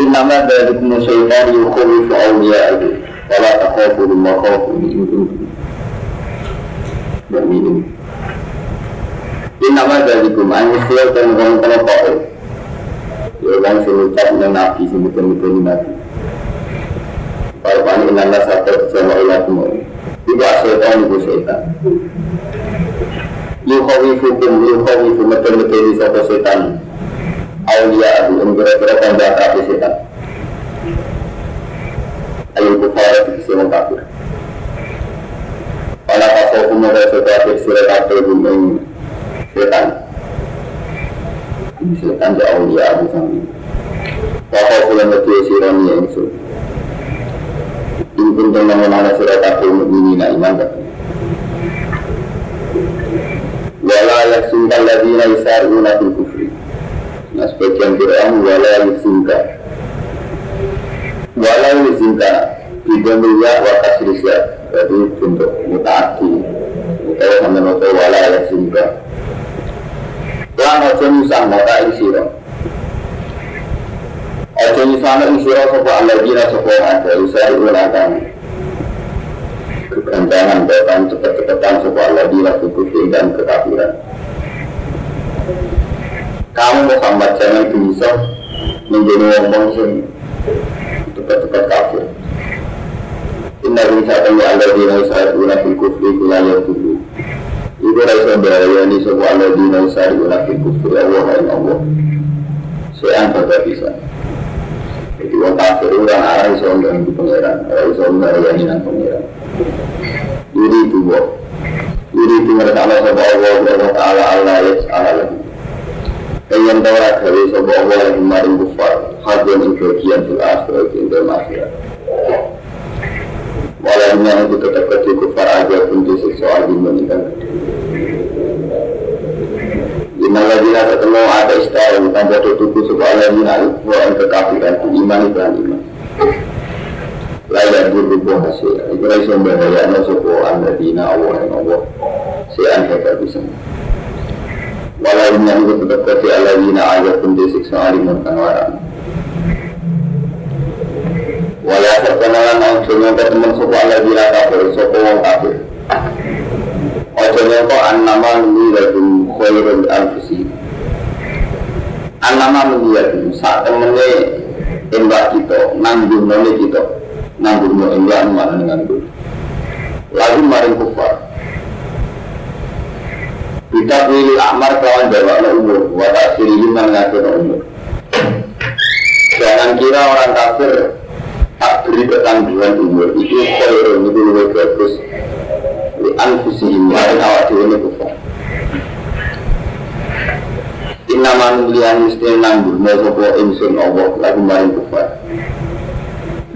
Innama dzalikum syaitan yukhawifu awliya'ahu wa la takhafu mimma khafuni in kuntum mu'minin. Innama dzalikum an yusya dan kana kok. Ya kan sing ucap nang nabi betul-betul nabi. Kalau pani inna satu sama ilakum. Iku asyaitan iku syaitan. Yukhawifukum yukhawifu betul-betul sapa setan awliya abu yang kira-kira tanda kafir setan. Ayo kufar di sisi kafir. Pada kasau kumara sekafir sira kafir bumeng setan. Ini setan di awliya abu sami Wakau kulan betul sirani yang su Ini pun tentang mana sira kafir mu'minina iman kafir Wala yaksinkan ladina isaruna fil kufri Nah sebagian Quran wala yusinka Wala yusinka Bidamiyah wa kasrisya Jadi bentuk mutaati Utawa sama noto wala yusinka Lan ojo nyusah mata isiro. Ojo nyusah mata isiro Sopo aladina sopo ada Usai ulangan Kegantangan bahkan cepat-cepatan Sopo aladina kukufin dan kekafiran kamu Muhammad jangan bisa menjadi ngomong sing cepat-cepat kafir. Inna bisa temu Allah di naisar guna fil kufri kulaya dulu. Ibu rasa bahaya ini semua Allah di naisar guna fil kufri Allah yang Allah. Saya angkat bisa. Jadi orang kafir orang arah iso dengan di pangeran, arah iso dengan yang pangeran. Jadi itu. Jadi itu mereka Allah Allah Allah Taala Allah Allah lagi. Yang tahu gawe sapa Allah yang maring kufar Hadun ing bagian fil akhirat ing dalam itu tetap kecil kufar aja pun disiksa adi menikah Inna ladina ketemu ada istahu Tanpa sebuah ladina Wa yang kekafiran ku iman. Dan iman Layak berbuah hasil. Ibu raisa bahaya No sebuah ladina Allah yang Allah. Sean hebat Walau yang itu tetap kati ala wina ayat pun disiksa alimun kan warang Walau perkenalan ojo nyongko temen sopo ala wina kafir sopo wong kafir. Ojo nyongko an nama nuliyadum khairul An nama nuliyadum saat temennya embak kita nanggung nolnya kita nanggung nolnya embak mana nanggung Lalu maring kufar kita pilih amar kawan bawa umur, watak sirihim dan ngatur umur. Jangan kira orang kafir tak beri ketangguhan umur, itu khairun, itu lebih bagus. Di anfusihim, lain awak dewa kufar. Inna manulian mesti nanggur, mau sopo insun Allah, lagu maring kufar.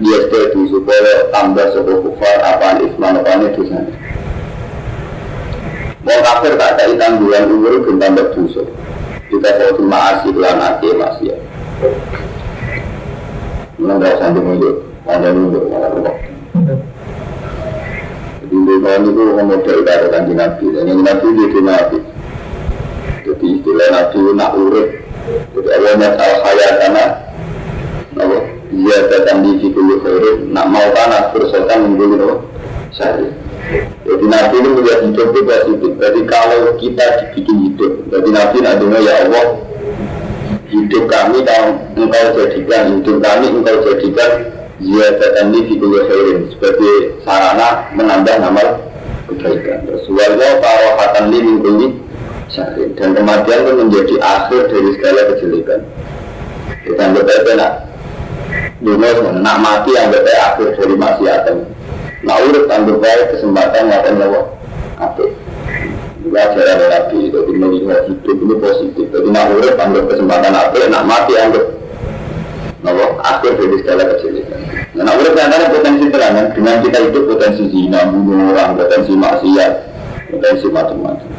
Dia setuju supaya tambah sopo kufar, apaan isman, apaan itu sana. Mau kafir tak ada tanggungan umur itu tambah dosa. Kita mau cuma asih lan ake masih ya. Dah sampai mulut, mana mulut, mana mulut. Jadi mereka itu model dari kanji nabi, dan yang nabi itu nabi. Jadi istilah nabi nak urut. Jadi awalnya al hayat karena Iya datang di khairin Nak mau tanah bersotan menjadi nama Syahid jadi Nabi ini melihat hidup itu positif. Jadi kalau kita dibikin hidup, jadi Nabi nantinya ya Allah, hidup kami kalau engkau jadikan, hidup kami engkau jadikan ziyadatan li fi kulli khairin sebagai sarana menambah amal kebaikan. Rasulullah farohatan li min kulli dan kematian itu menjadi akhir dari segala kejelekan. Kita anggap aja nak Yunus nak mati anggap aja akhir dari maksiatan. Nah urut baik kesempatan ngapain lawa Apa? Belajar ada nabi Jadi melihat hidup ini positif Jadi nak urut kesempatan apa Nak mati anggap Nopo akhir dari segala kejelekan. Nah, urip antara potensi terang dengan kita itu potensi zina, bunuh orang, potensi maksiat, potensi macam-macam.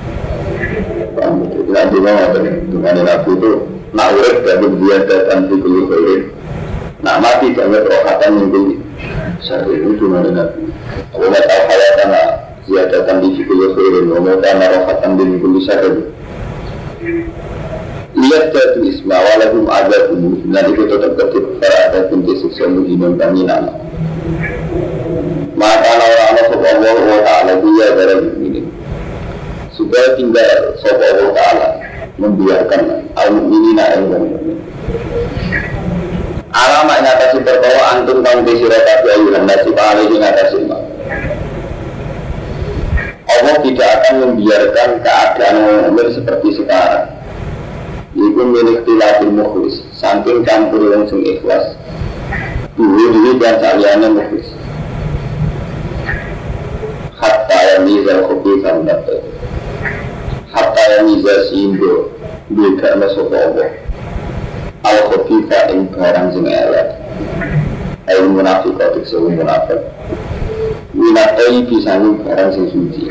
Paham itu? Nanti mau nih? Dengan nabi itu nak urip dan dia datang di kulit Nak mati jangan rohatan yang tinggi. Saya itu mana nabi. Karena dia datang di kulit kulit. Ngomong karena rohatan di kulit saya lihat jatuh isma walaupun ada pun dan itu tetap ketik para ada pun siksa muhimun kami nama maka orang-orang sopa Allah wa ta'ala dia dari ini supaya tinggal sopa Allah ta'ala membiarkan al-mu'minina al-mu'min alamat ngatasi perbawa antum kang disirokati ayuhan nasib alaihi ngatasi ma Allah tidak akan membiarkan keadaan mu'min seperti sekarang. Iku milik tilatil mukhlis Saking campur yang sing ikhlas. Dulu dulu dan saliyahnya mukhlis. Hatta yang nizal kopi kandata Hatta yang nizal sindo Bika nasofa Allah Al kopi ing barang sing elek. Ayo munafik kotik sewu munafik. Minatai bisa barang sing suci.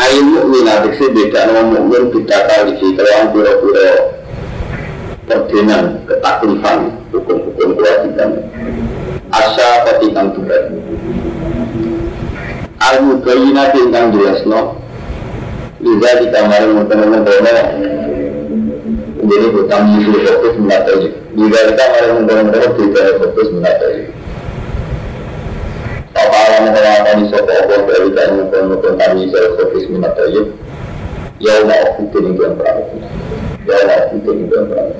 Ayo mukmin adiksi beda nama mukmin beda kali di kalau pura-pura perdenan ketaklifan hukum-hukum kewajiban. Asa petikan berat al mubayina ingkang jelasno Liza di kamar mengkono-mengkono Jadi hutang yusri fokus menatoi Liza di kamar mengkono-mengkono Tidak fokus menatoi apa alam mengatakan sopo Allah dari kain mukon-mukon kami saya fokus minat aja. Ya Allah ini yang perang. Ya Allah ini yang perang.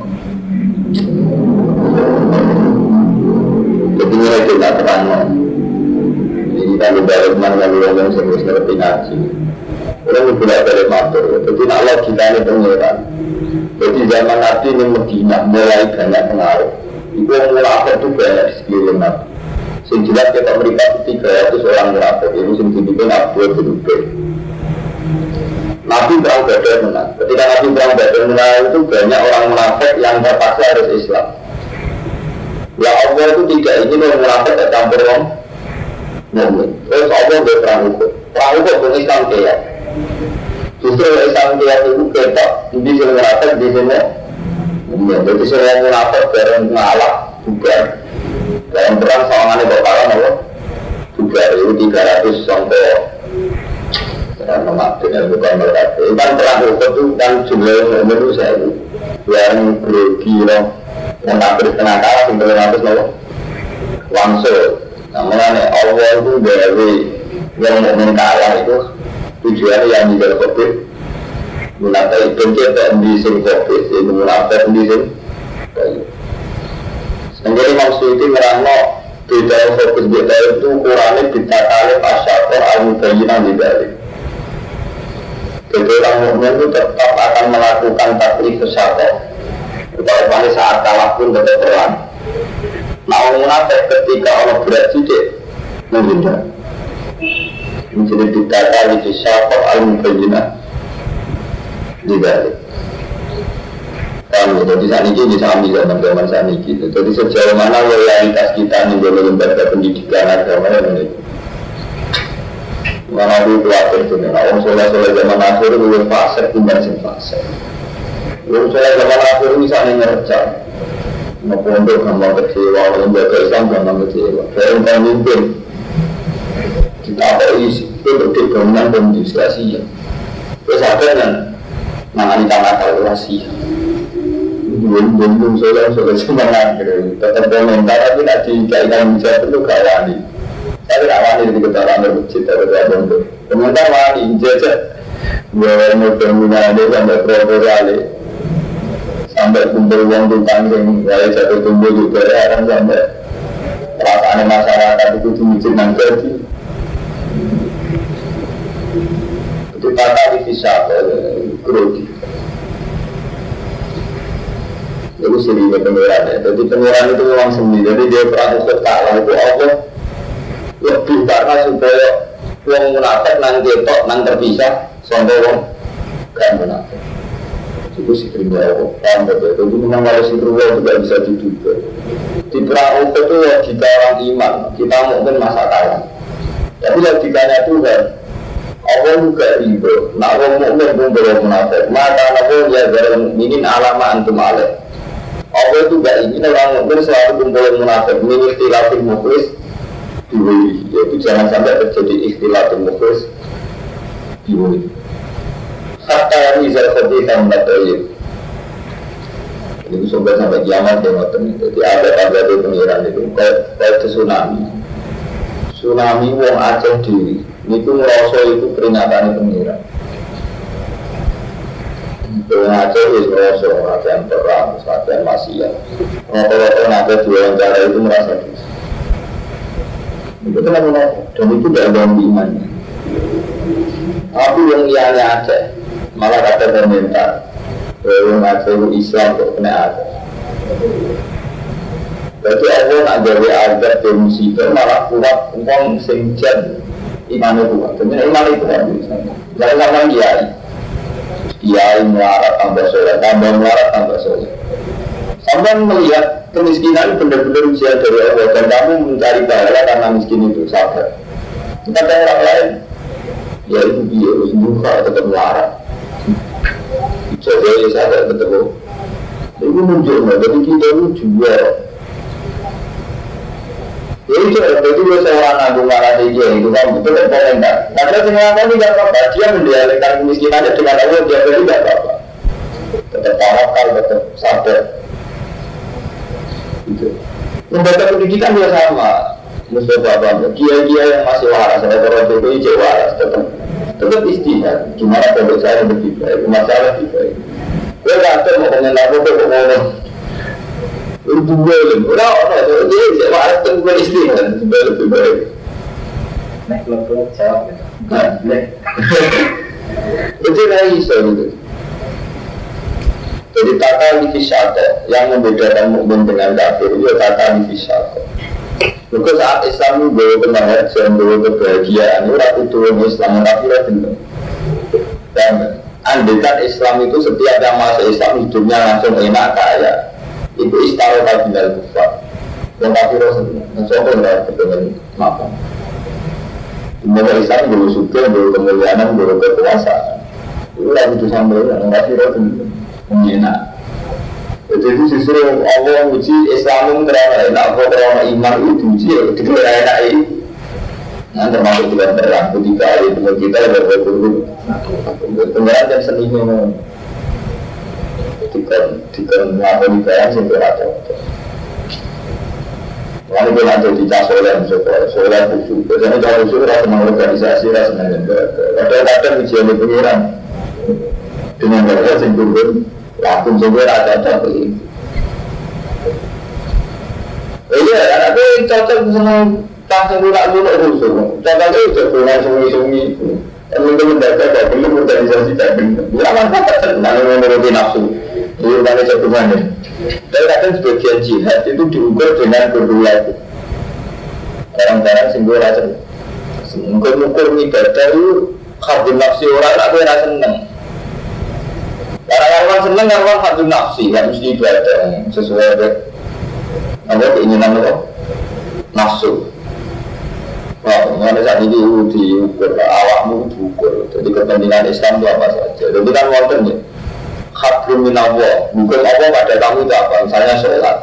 Jadi mulai kita terang. Jadi kami balik mana kami ngomong ngaji. Orang tidak boleh matur. Jadi kita ini pengiran. Jadi zaman Nabi ini Medina mulai banyak pengaruh. Itu mulai itu banyak di sekeliling Nabi. Sing jelas kita mereka tiga ratus orang munafik ini sing dipimpin Abu bin Nabi perang Badar menang. Ketika Nabi perang Badar menang itu banyak orang munafik yang terpaksa harus Islam. Ya Allah itu tidak ingin orang munafik campur orang mukmin. Terus Allah berperang hukum. Perang hukum Islam kaya. Justru Islam kaya itu ketok di sini munafik di sini. Jadi semua munafik bareng ngalah bukan dalam perang itu kalah apa? Juga itu tiga ratus sampai karena mati dan bukan berkata. Kan perang itu itu kan jumlah menurut saya yang grogi loh. Yang tak berkenaan kalah sampai ratus loh. Langsung. Namanya Allah itu dari yang mau kalah itu tujuannya yang tidak covid Munafik itu kita di sini covid, ini munafik di sini. Menjadi maksud itu ngerangno beda fokus beda itu kurangnya beda kali pasyator al-mubayyinan di balik. Jadi orang mukmin itu tetap akan melakukan taklif kesyator. Kalau saat kalah pun tetap terang. Nah orang munafik ketika orang berat sidik menghindar. Menjadi beda kali kesyator al-mubayyinan di balik. Paham ya? Jadi saat ini bisa ambil zaman zaman saat ini. Jadi sejauh mana loyalitas kita nih dalam lembaga pendidikan agama ini? Mana dulu khawatir itu nih? Orang soleh soleh zaman akhir lebih fase timbang sing fase. Orang soleh zaman akhir misalnya ngerja. Mau pondok gampang kecewa, lembaga Islam gampang kecewa. Kayak pemimpin isi itu dominan dan diskusi ya. Terus ada yang mengani tanah kalkulasi belum belum belum soleh soleh semangat gitu. Tetap komentar tapi nak dikaitkan bijak itu gak wani. Tapi gak wani di ketahuan bermasjid atau ada untuk komentar wani. Jajak gue mau terminal sampai proposal sampai kumpul uang di tanggung gaya jatuh tumbuh juga ya kan sampai perasaan masyarakat itu dimijin nang jadi itu kata di visa grogi itu sendiri pengiran ya. Jadi pengiran itu memang sendiri. Jadi dia untuk kalah itu Allah lebih karena supaya uang munafik nang ketok nang terpisah sampai uang kan munafik. itu si terima Allah paham betul itu memang kalau si Allah juga bisa diduga. Di perang itu logika orang iman. Kita mungkin masa kalah tapi logikanya Tuhan Allah juga riba nak orang mukmin pun belum munafik. Maka Allah ya dalam minin alama antum alaih Allah itu gak ingin orang mukmin selalu kumpul munafik? Min ikhtilafin muflis diwiri yaitu jangan sampai terjadi ikhtilafin muflis diwiri hatta yang bisa seperti tambah toyib ini sampai kiamat ya ngoten jadi ada tanda di pengiran itu. Kayak tsunami. Tsunami wong Aceh diri itu ngerasa itu peringatan pengiran Wong Aceh itu ngerasa latihan perang, latihan maksiat Rata-rata nanti diwawancara itu merasa bisa Itu kenapa Dan itu tidak ada imannya Tapi yang liane Aceh malah kata komentar bahwa ngaku Islam kok kena ada Berarti Allah nak gawe adat ke musibah malah kuat uang sing jan iman itu kuat. Jadi iman itu kuat. Jangan sama kiai. Kiai melarat tambah soleh, tambah melarat tambah soleh. Sampai melihat kemiskinan benar-benar ujian dari Allah dan kamu mencari pahala karena miskin itu sabar. Kita orang lain, ya itu dia harus buka tetap melarat. Jadi saya ketemu Itu menunjukkan, jadi kita itu jual Ya itu, jadi gue seorang agung marah dia itu kan betul kan komentar Karena semua ini gak apa-apa, dia mendialekkan kemiskinannya dengan Allah, dia beli gak apa-apa. Tetap tawakal, tetap sabar. Itu Lembaga pendidikan juga sama Mustafa Bambang, kiai-kiai yang masih waras, ada orang itu waras, tetap tetap istihad gimana pondok saya lebih baik masalah lebih baik. Gue kata mau apa kok ngomong jadi nah gitu tata divisato yang membedakan mukmin dengan kafir itu tata divisato Maka saat Islam itu bawa kebahagiaan, bawa kebahagiaan, itu ratu turun Islam, tapi ratu Dan andekan Islam itu setiap yang masuk Islam hidupnya langsung enak kaya. Itu istilah kabinal kufar. Dan kafir senang. Dan sopo nggak kepengen makan. Semoga Islam bawa suka, bawa kemuliaan, bawa kekuasaan. Itu lagi itu sampai yang kafir itu enak. Jadi justru Allah uji Islam karena enak, karena iman itu uji ya, itu enak itu. Nah, termasuk juga perang ketika itu kita berburu pengeran dan seni memang Ketika ketika melakukan ibadah sih berada. Lalu kita jadi cas oleh misalnya soleh khusyuk. Biasanya kalau khusyuk rasa organisasi rasa lembaga. Kadang-kadang ujian di pengiran dengan mereka sing turun lakum sebenarnya ada ada ini. Iya, karena aku cocok sama langsung lunak lunak khusus. Cocoknya udah pulang sungi-sungi. Teman-teman dapat gak belum organisasi gak belum. Ya manfaat tenang menuruti nafsu. Kan satu mana. Tapi kadang sebagian jihad itu diukur dengan berdua itu. Kadang-kadang singgul rasa. Mungkin-mungkin ibadah itu khabun nafsi orang aku rasa seneng. Karena orang seneng orang hati nafsi, nggak mesti ibadah sesuai dengan apa keinginan apa nafsu. Wah, mengenai saat ini diukur, awakmu diukur. Jadi kepentingan Islam itu apa saja. Jadi kan wonten ya. Hablum minallah, bukan Allah pada kamu itu apa? Misalnya sholat.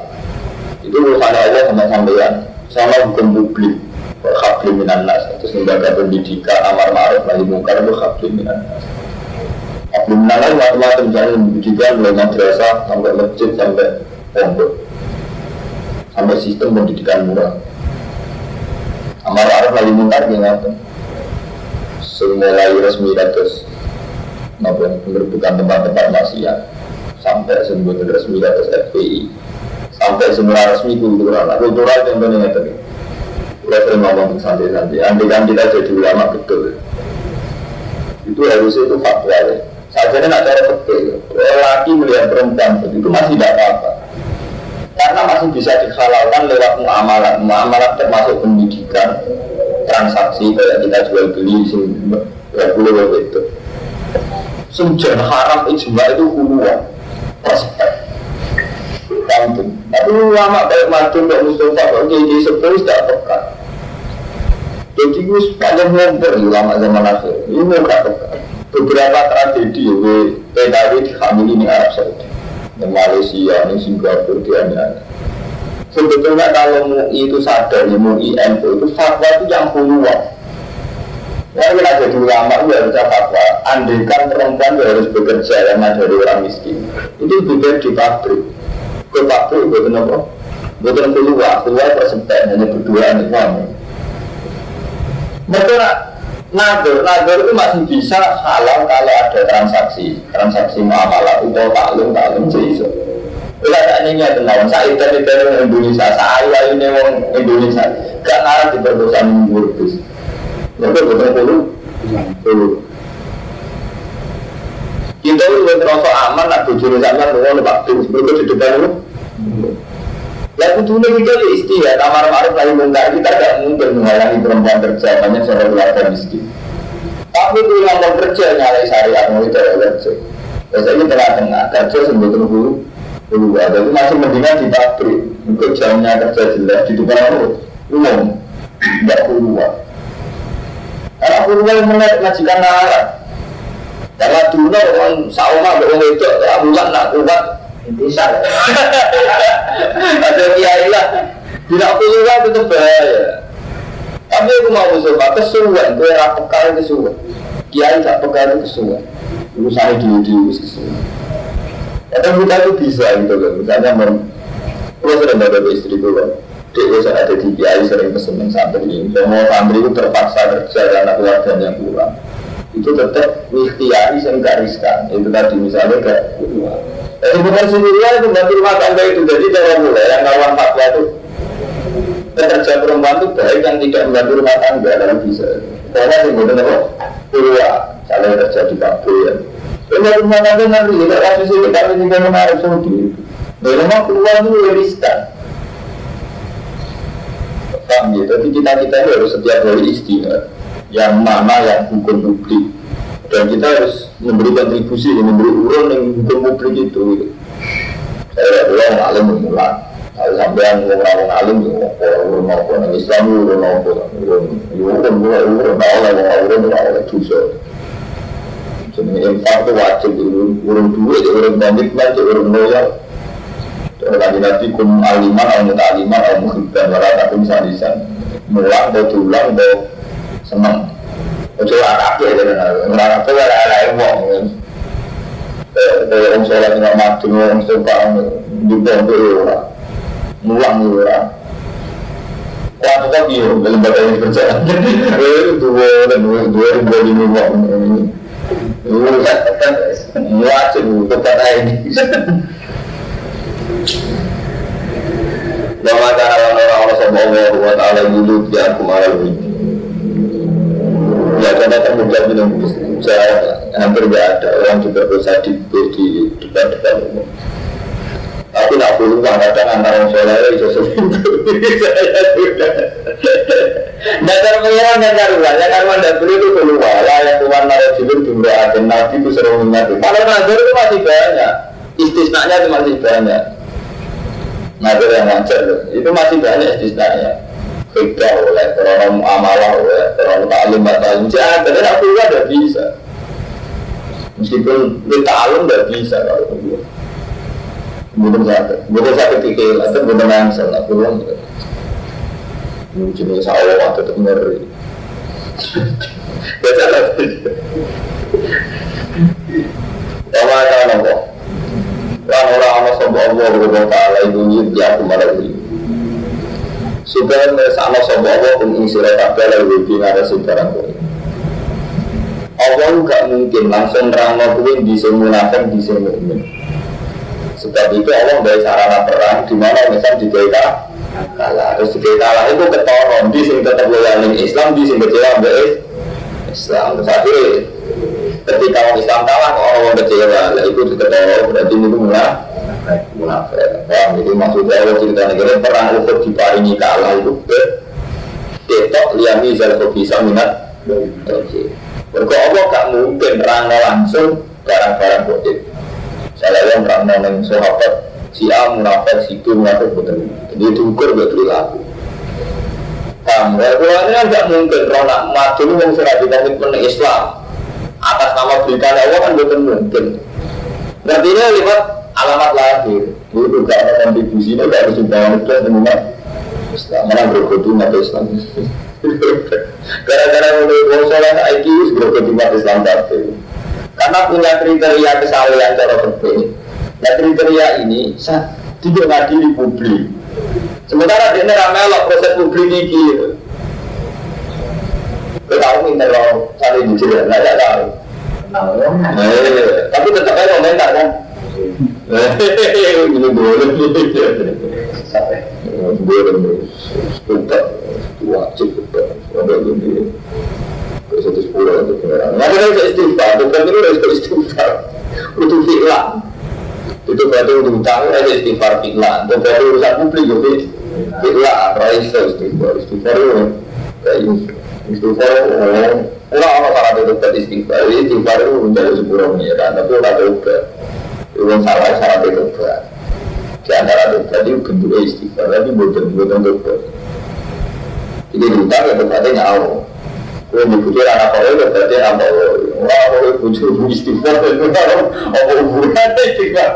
Itu urusan Allah sama sampean, sama hukum publik. Hablum minannas, terus lembaga pendidikan, amar ma'ruf nahi mungkar itu hablum minannas. Hablum minannas macam-macam, misalnya pendidikan mulai madrasah sampai masjid sampai pondok, sampai sistem pendidikan murah. Amar ma'ruf nahi mungkar gimana? Semulai resmi terus maupun bukan tempat-tempat maksiat. Sampai sebut resmi atas FPI sampai semua resmi kultural. Nah, kultural contohnya tadi kita sering ngomong santai-santai andai kan kita jadi ulama betul. Itu harusnya itu fatwa ya saja ini nak cara betul laki melihat perempuan itu masih tidak apa-apa. Karena masih bisa dihalalkan lewat muamalah muamalah termasuk pendidikan transaksi kayak kita jual beli sih boleh itu Sumjen haram ijma itu huluan Prospek Kampung Tapi ulama kayak Madun, kayak Mustafa, kayak Kiai Sepuh tidak peka Jadi gue sepanjang ngobrol ulama zaman akhir. Ini gak peka Beberapa tragedi ya, PKW dihamili di Arab Saudi. Di Malaysia, di Singapura, di Anda Sebetulnya kalau MUI itu sadar, ya MUI NU itu fatwa itu yang huluan Ya kita jadi ulama itu harusnya fatwa Andaikan perempuan itu harus bekerja yang dari orang miskin. Itu baik di pabrik. Ke pabrik itu apa? Bukan keluar, keluar persempit hanya berdua nih kamu Mereka Nagar, nagar itu masih bisa halal kalau ada transaksi. Transaksi muamalah. Itu taklum, taklum seiso Bila tak ada lawan saya itu dari Indonesia, saya ini orang Indonesia. Gak ngarang di perkosan Murtis Mereka betul dulu Dulu Kita itu terasa aman, nak bujur sama nunggu waktu Mereka di depan itu. Lalu dulu kita ya istihad, amar ma'ruf nahi mungkar kita tidak mungkin menghalangi perempuan kerja, banyak seorang keluarga miskin. Tapi itu yang mau kerja nyalai syariat mau itu kerja. Biasanya tengah-tengah kerja sebetulnya dulu dulu ada itu masih mendingan di pabrik, untuk jamnya kerja jelas di depan itu umum, tidak keluar. Karena menarik majikan nalar. Karena dulu orang sauma orang itu, ya bulan nak kuat bisa ada kiai lah. Tidak keluar itu bahaya. Tapi aku mau coba kesuwen gue rapekar kesuwen kiai tak pekar kesuwen urusan dulu dulu kesuwen kadang kita itu bisa gitu loh. Misalnya kalau sering ada istri gue kan dia biasa ada di kiai sering pesen santri. Mau santri itu terpaksa kerja karena keluarganya kurang. Itu tetap ikhtiari yang gak riskan. Itu tadi misalnya gak keluar jadi bukan sendirian itu bantu rumah tangga itu. Jadi cara mulai yang kawan fatwa itu pekerja perempuan itu baik yang tidak membantu rumah tangga dalam bisa. Karena sih betul apa? Keluar kalau kerja di kampung ya. Ini rumah tangga nanti tidak kasus ini kami juga menarik Saudi dari rumah keluar itu riskan Paham ya? Tapi kita-kita ini harus setiap hari istihad Yang mana yang hukum publik dan kita harus memberi kontribusi, memberi urun yang hukum publik itu. Saya bilang alim memulai. Kalau sampai yang ngomong alim, urun apa, yang Islam urun apa, urun, urun, urun, urun, tahu lah, urun, urun, urun, dosa. Jadi infak itu wajib, urun, urun duit, urun komitmen, urun loyal. Lagi nanti kum aliman, al mutaliman, al muhibban, waratakum sadisan. Mulang, atau tulang, atau senang. Ojo lah kabeh ya ora kabeh ora ana wong. Eh wong salat nek mati wong suka di pondok ora. Mulang ora. Kuat kok yo lembaga ini berjalan. Eh dan dua dua ribu lima wong. Ini kan wajib kata ini. Wa ma kana wa Allah subhanahu wa ta'ala yulu bi akum ala ya karena termuda minum. Saya hampir tidak ada orang juga bisa di di depan depan umum. Tapi nak perlu kadang antara orang soleh itu Dasar pengiran dan karuan, yang karuan dan beli itu keluar. Lah yang Tuhan naruh jilid jumlah nabi itu sering mengingatkan. Kalau nazar itu masih banyak, istisnanya itu masih banyak. Nazar yang wajar itu masih banyak istisnanya. Beda oleh karena muamalah oleh karena taklim taklim jangan tapi aku juga tidak bisa. Meskipun di taklim tidak bisa kalau kedua bukan sakit bukan sakit pikir atau bukan yang salah pulang. Jenis sawah tetap ngeri. Ya salah Wa kana Allah. Sapa Allah wa taala iku ya aku marang supaya sama sama Allah pun ing sira kabeh lalu di ngarasi barang kowe. Allah gak mungkin langsung nerangno di sing munafik sing mukmin. Sebab itu Allah dari sarana perang di mana misal di kalah kalah. Terus di kalah itu ketoron di sing tetap loyal Islam di sing kecewa Islam. Terus ketika orang Islam kalah kok orang kecewa lah itu ketoron berarti itu munafik munafik. Paham itu maksudnya Allah cerita negara perang Uhud diparingi kalah itu ke ketok liami zal bisa minat. Mereka Allah gak mungkin perang langsung barang-barang goib. Saya yang orang nonton sahabat si A munafik, si B munafik betul. Jadi diukur betul perilaku. Paham? Kalau ini kan nggak mungkin kalau nak maju ini yang sudah dikomitmen Islam atas nama berita Allah kan betul mungkin. Ini lewat alamat lahir. Itu juga ada kontribusi ini dari sumbangan itu semua. Islam mana berkutu mata Islam. Gara-gara mulai bosolan IQ berkutu mata Islam tapi karena punya kriteria kesalahan cara berbeda. Nah kriteria ini tidak ngadili publik. Sementara dia ramelok proses publik ini. Kau tahu minta lo cari di sini, nggak tahu. Eh, tapi tetap aja komentar kan. Ini boleh. Boleh. Tetap wajib tetap. Satu sepuluh itu ada istighfar. Itu istighfar. Itu berarti untuk utang ada istighfar fi'lan. Itu berarti urusan publik. Jadi fi'lan. Raisa istighfar. Istighfar itu. Istighfar Orang orang salah itu berarti istighfar. Istighfar itu menjadi sepuluh pengeran. Tapi orang itu Yang salah salah itu Di antara itu tadi bentuknya istighfar. Tapi bukan bukan tobat. Jadi utang ya berarti nyawa. Kalau dibujuk anak kau itu berarti kau. Wah, kau bujuk istighfar itu apa hubungannya istighfar?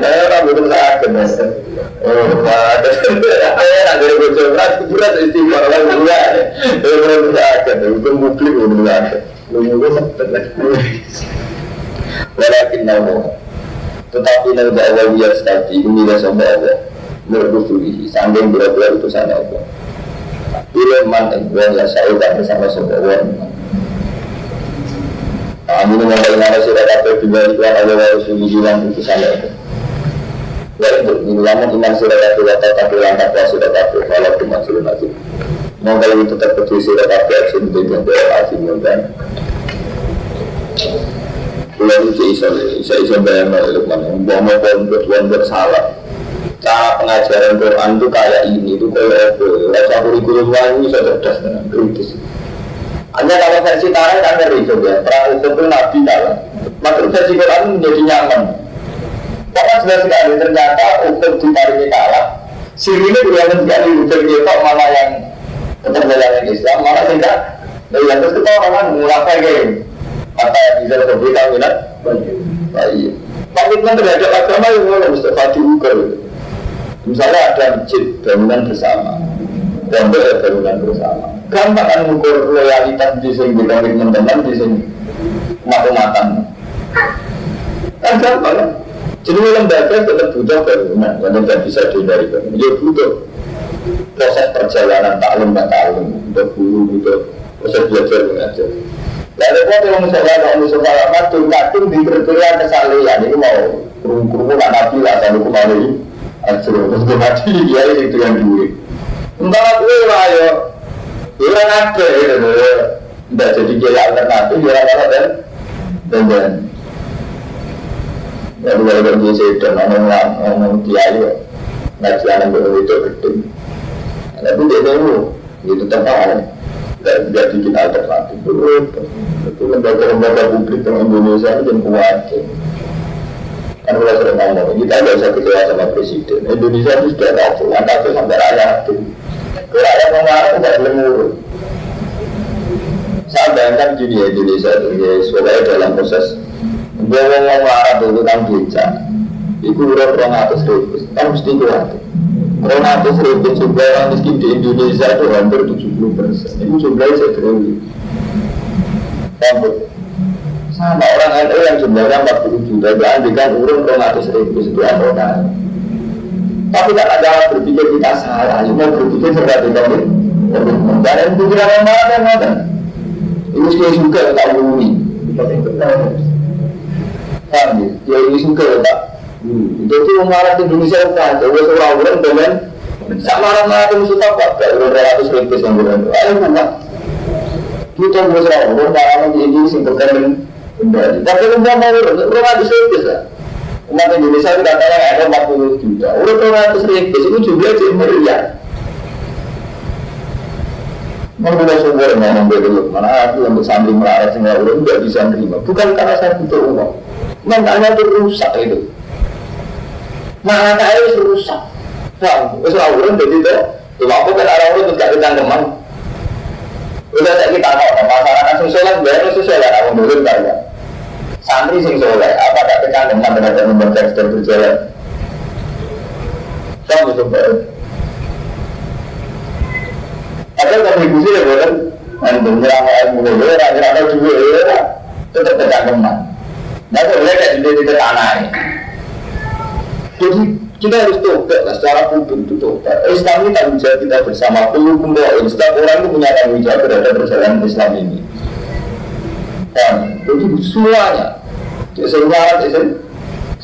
Saya orang betul sakit. Oh, ada saya ada bujuk berat berat istighfar orang dua. Saya betul sakit. Itu publik betul sakit. Lu juga sakit. Walakin nama tetapi nanti Allah biar sekali ini dah sama Allah berbusuhi sambil berat-berat itu sana Allah. Bila man yang ya saya tak bersama sebuah Amin mengenai sudah dapat juga iklan Allah wa Rasulullah hilang Ya itu, ini namun iman sudah dapat dapat tapi langkah sudah dapat Kalau cuma sudah mati Mau kalau itu tetap betul sudah dapat aksi itu yang berarti dan Itu bisa bisa bayang Lukman. Mau mau pun bersalah cara pengajaran Quran itu kayak ini itu kayak apa rasa kurikulum lain bisa cerdas dengan kritis. Hanya kalau versi Tara kan ngeri coba perang itu Nabi kalah. Maka versi Quran menjadi nyaman. Pokoknya jelas sekali ternyata untuk ditariknya kalah. Sirine juga sekali ujar kita mana yang tetap yang Islam mana tidak. Nah yang terus kita orang mulai kayak maka bisa berbeda minat baik kan terhadap agama yang mana Mustafa diukur Misalnya ada masjid bangunan bersama, pondok ya bangunan bersama. Gampang kan mengukur loyalitas di sini komitmen teman di sini mata-matan. Kan gampang kan? Jadi lembaga tetap butuh bangunan yang tidak bisa dihindari bangunan. Ya butuh proses perjalanan taklim dan taklim, untuk guru, untuk proses belajar mengajar. Lalu kalau yang misalnya kalau misalnya ngatur ngatur di kriteria kesalahan ini mau kurung-kurung nabi lah, sampai kemarin Ajro, terus gue mati, ya itu yang duit Entah aku lah ya. Ya ada ya Tidak jadi kira alternatif, ya apa dan Dan dan. Ya dua orang dia sedang ngomong ngomong kiai ya. Anak gue itu gede Tapi dia tahu, itu tetap ada Tidak tidak bikin alternatif Itu lembaga-lembaga publik di Indonesia itu yang kuat Kan kalau sering ngomong, kita nggak usah kecewa sama presiden. Indonesia itu sudah tahu, angka sampai rakyat. Rakyat mengarah tidak boleh ngurus. Saya bayangkan gini ya Indonesia itu, ya, sebagai dalam proses dia ngomong marah dulu kan beca. Iku udah orang atas ribu, kan mesti kuat. Orang atas ribu jumlah orang miskin di Indonesia itu hampir 70 persen. Itu jumlahnya saya triliun. Hampir sama orang NU yang jumlahnya 40 juta itu andikan urun 200 ribu itu anggota tapi kan ada berpikir kita salah. Mau berpikir seperti itu. Dan yang pikiran yang mana yang mana? Ini sudah suka tak bumi. Paham ya? Dia ini suka tak itu tuh mengarah Indonesia kan jadi seorang orang dengan sama orang mana musuh tak pak 200 ribu yang bulan ayo bukan kita mau seorang orang dalam di Indonesia untuk kembali. Tapi umpama orang ratus ribu lah. Umat Indonesia itu katanya ada 40 juta. Orang ratus ribu itu jumlah jadi meriah. Mengenai sumber ngomong dulu, mana aku untuk sambil melarat semua orang tidak bisa menerima. Bukan karena saya butuh uang, mentalnya itu rusak itu. Malah kayak itu rusak. Paham? Wes ora urun dadi itu. Cuma aku kan orang urun gak ketangkeman. Udah saya kita tahu, masyarakat sing soleh biar itu soleh, aku dulu banyak. Santri sing soleh, apa gak ketangkeman dengan membaca dan berjalan. Itu baik. Ada kontribusi ya bukan? Nanti nyerang ilmu dulu, nyerang juga ya, tetap ketangkeman. Nah, boleh kayak di tanah ini. Jadi kita harus tobat lah secara publik itu tobat. Islam ini tanggung jawab kita bersama. Perlu kumpul. Setiap orang itu punya tanggung jawab terhadap perjalanan Islam ini. Dan jadi semuanya. Semua itu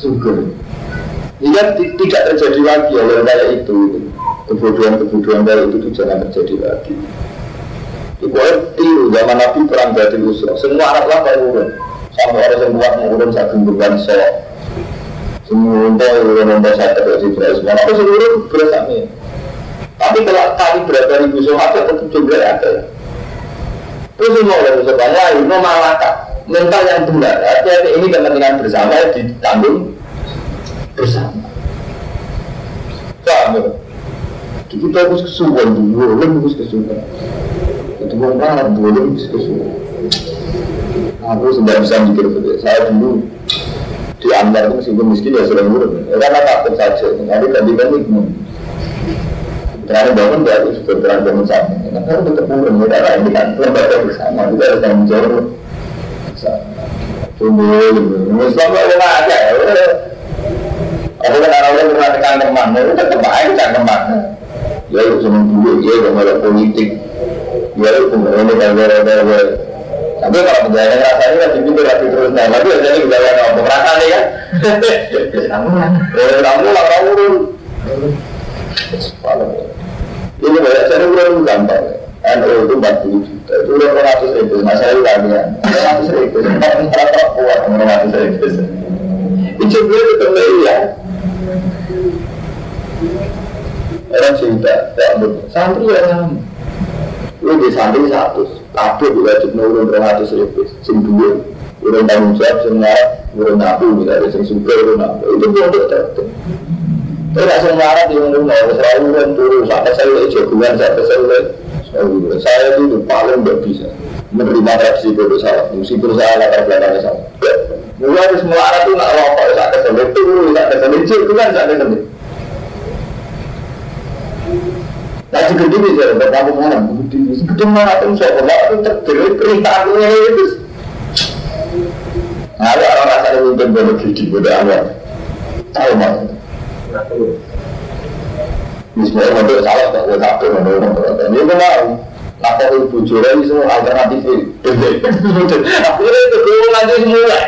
surga. Jika tidak terjadi lagi oleh kayak itu, kebodohan-kebodohan kayak itu, itu jangan terjadi lagi. Pokoknya tiru zaman Nabi perang Badil Usra. Semua anak lah urun. Sampai orang yang kuat mengurun satu beban sok semua orang orang saya terus di semua aku seluruh berasa nih? Tapi kalau kali berapa ribu sahabat tetap jumlah ada? Terus semua orang sahabat lain mau malaka mental yang benar. Artinya ini kepentingan bersama ditanggung bersama. Paham ya? Kita harus kesuwan dulu harus kesuwan itu orang dulu harus kesuwan aku sudah bisa mikir saya dulu di antar itu meskipun miskin ya sering urut ya, karena takut saja nanti ganti ganti Terang bangun berarti sudah terang bangun sama Karena kan tetap urut ya karena ini kan lembaga bersama Kita harus tanggung jawab Tunggu, Islam itu ada ya Aku kan orang-orang pernah tekan teman, itu tetap aja teman Ya itu cuma dulu, ya itu politik Ya itu ini kan tapi kalau penjahit rasanya kan jadi berarti terus nah, tapi jadi juga apa rasanya ya. Kamu lah, kamu lah kamu Ini banyak saya belum gampang. NU itu 40 juta, itu udah 200 ribu, masalah lagi ya, 200 ribu, merata kuat 200 ribu. Itu gue ya. Orang cerita, ya, santri ya, Lu di santri satu, kabeh wajib rong atus ribu sing duwe urun tanggung jawab sing urun nabu misalnya sing suka urun nabu itu pondok tertentu tapi nak sing ngarep di rumah selalu urun turun sampai saya jagoan sampai saya saya itu paling gak bisa menerima reaksi bodoh salah meskipun saya latar belakangnya sama Mulai harus melarat itu nak rokok saat keselit itu, saat keselit itu kan saat keselit Nah, segede ini saya dapat kamu mana? Segede segede mana tuh saya bawa itu tergerak perintah aku itu. Nah, ada orang rasa itu mungkin gigi pada awal. Tahu mana? Misalnya mau salah tak boleh mau Ini gue mau. Itu bujur ini semua alternatif ini. Akhirnya itu gue nanti semula.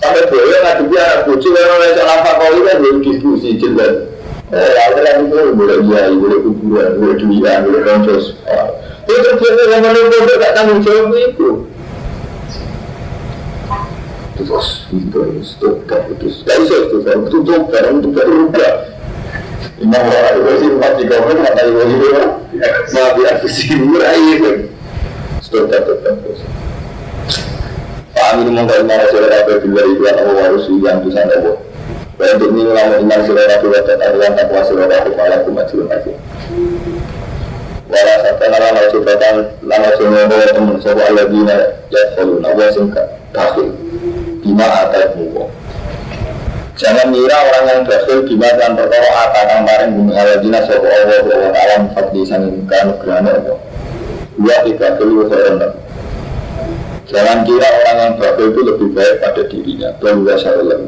Sampai nanti dia anak bujur orang lain salah kau ini kan diskusi jelas. Eh, akhirnya itu boleh dia, boleh kuburan, boleh duian, boleh konsos. Itu terjadi yang menurut pondok gak tanggung jawab itu. Terus itu itu, gak bisa itu, itu coba, itu gak rubah. Imam orang itu sih rumah tiga orang, kata ibu itu ya, maaf ya, sih murah itu. Stop stop terus. Pak Amin mengkaitkan masalah apa bila iklan Allah harus yang bisa Allah. Ini ulama iman sirah nabi wa ta'ala takwa sirah nabi malah kumajul nabi Wala sabta nara na cipatan lama teman sopa ala dina ya kalu nawa singka takhil bima atat muko Jangan mira orang yang dakhil bima dan perkara atat kemarin bumi ala dina sopa Allah bahwa alam fadli sangin kanu gerhana Allah Dua tiga kelu khairan Jangan kira orang yang dakhil itu lebih baik pada dirinya Bahwa syarullah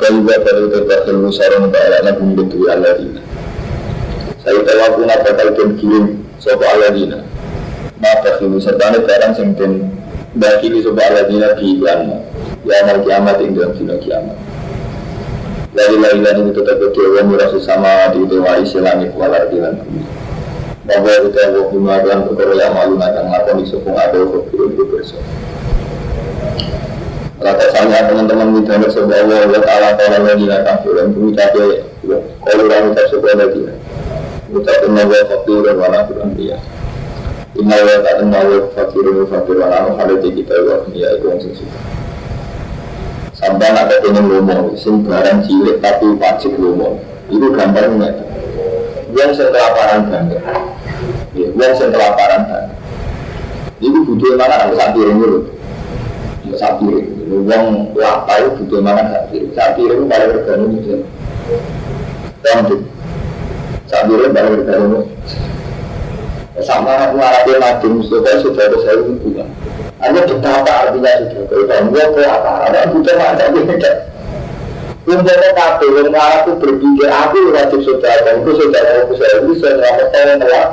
Kalau baru terbatas musara untuk bumi bentuk Allah dina Saya tahu aku nak bakal dan kirim Sopo Allah dina Maka kirim sertane barang sing den Bakili sopo Allah dina di iklan Ya amal kiamat ing dalam dina kiamat. Dari lain itu tetap berdewa murah sesama di dewa isi langit walar di bumi Bahwa kita waktu melakukan perkara yang malu akan melakukan sopong ada kebiru itu bersama Kata saya teman-teman di dalam sebuah Allah wa ta'ala ta'ala lagi nak kafir dan mengucapnya kalau orang ucap sebuah lagi Ucapin nawa fakir dan wala kurang dia Inna wa ta'ala nawa fakir dan fakir wala ada di kita wa ya itu yang sesuatu Sampai ada pengen lomo, sing barang cilik tapi wajib lomo. Itu gambarnya. Yang saya kelaparan bangga. Ya, yang saya kelaparan bangga. Itu butuh mana ada saat piring dulu. Ya, saat Uang lapar itu butuh mana saat piring. Saat piring paling itu. Tonton. Saat piring paling bergabung. Sama mengarahkan mati Mustafa sudah ada saya punya. Hanya betapa artinya sudah kalau gue ke apa? Ada butuh mana beda. Umpama kafe yang aku berpikir aku wajib saudara, aku saudara aku saya bisa menyelamatkan yang telah.